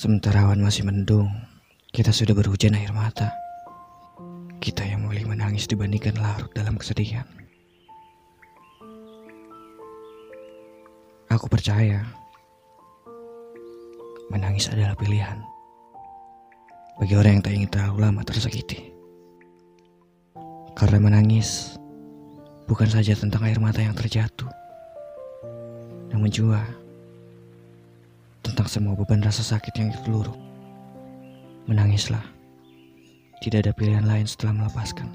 Sementara awan masih mendung, kita sudah berhujan air mata. Kita yang mulai menangis dibandingkan larut dalam kesedihan. Aku percaya menangis adalah pilihan bagi orang yang tak ingin terlalu lama tersakiti. Karena menangis bukan saja tentang air mata yang terjatuh, namun juga tentang semua beban rasa sakit yang terluruh. Menangislah, tidak ada pilihan lain setelah melepaskan.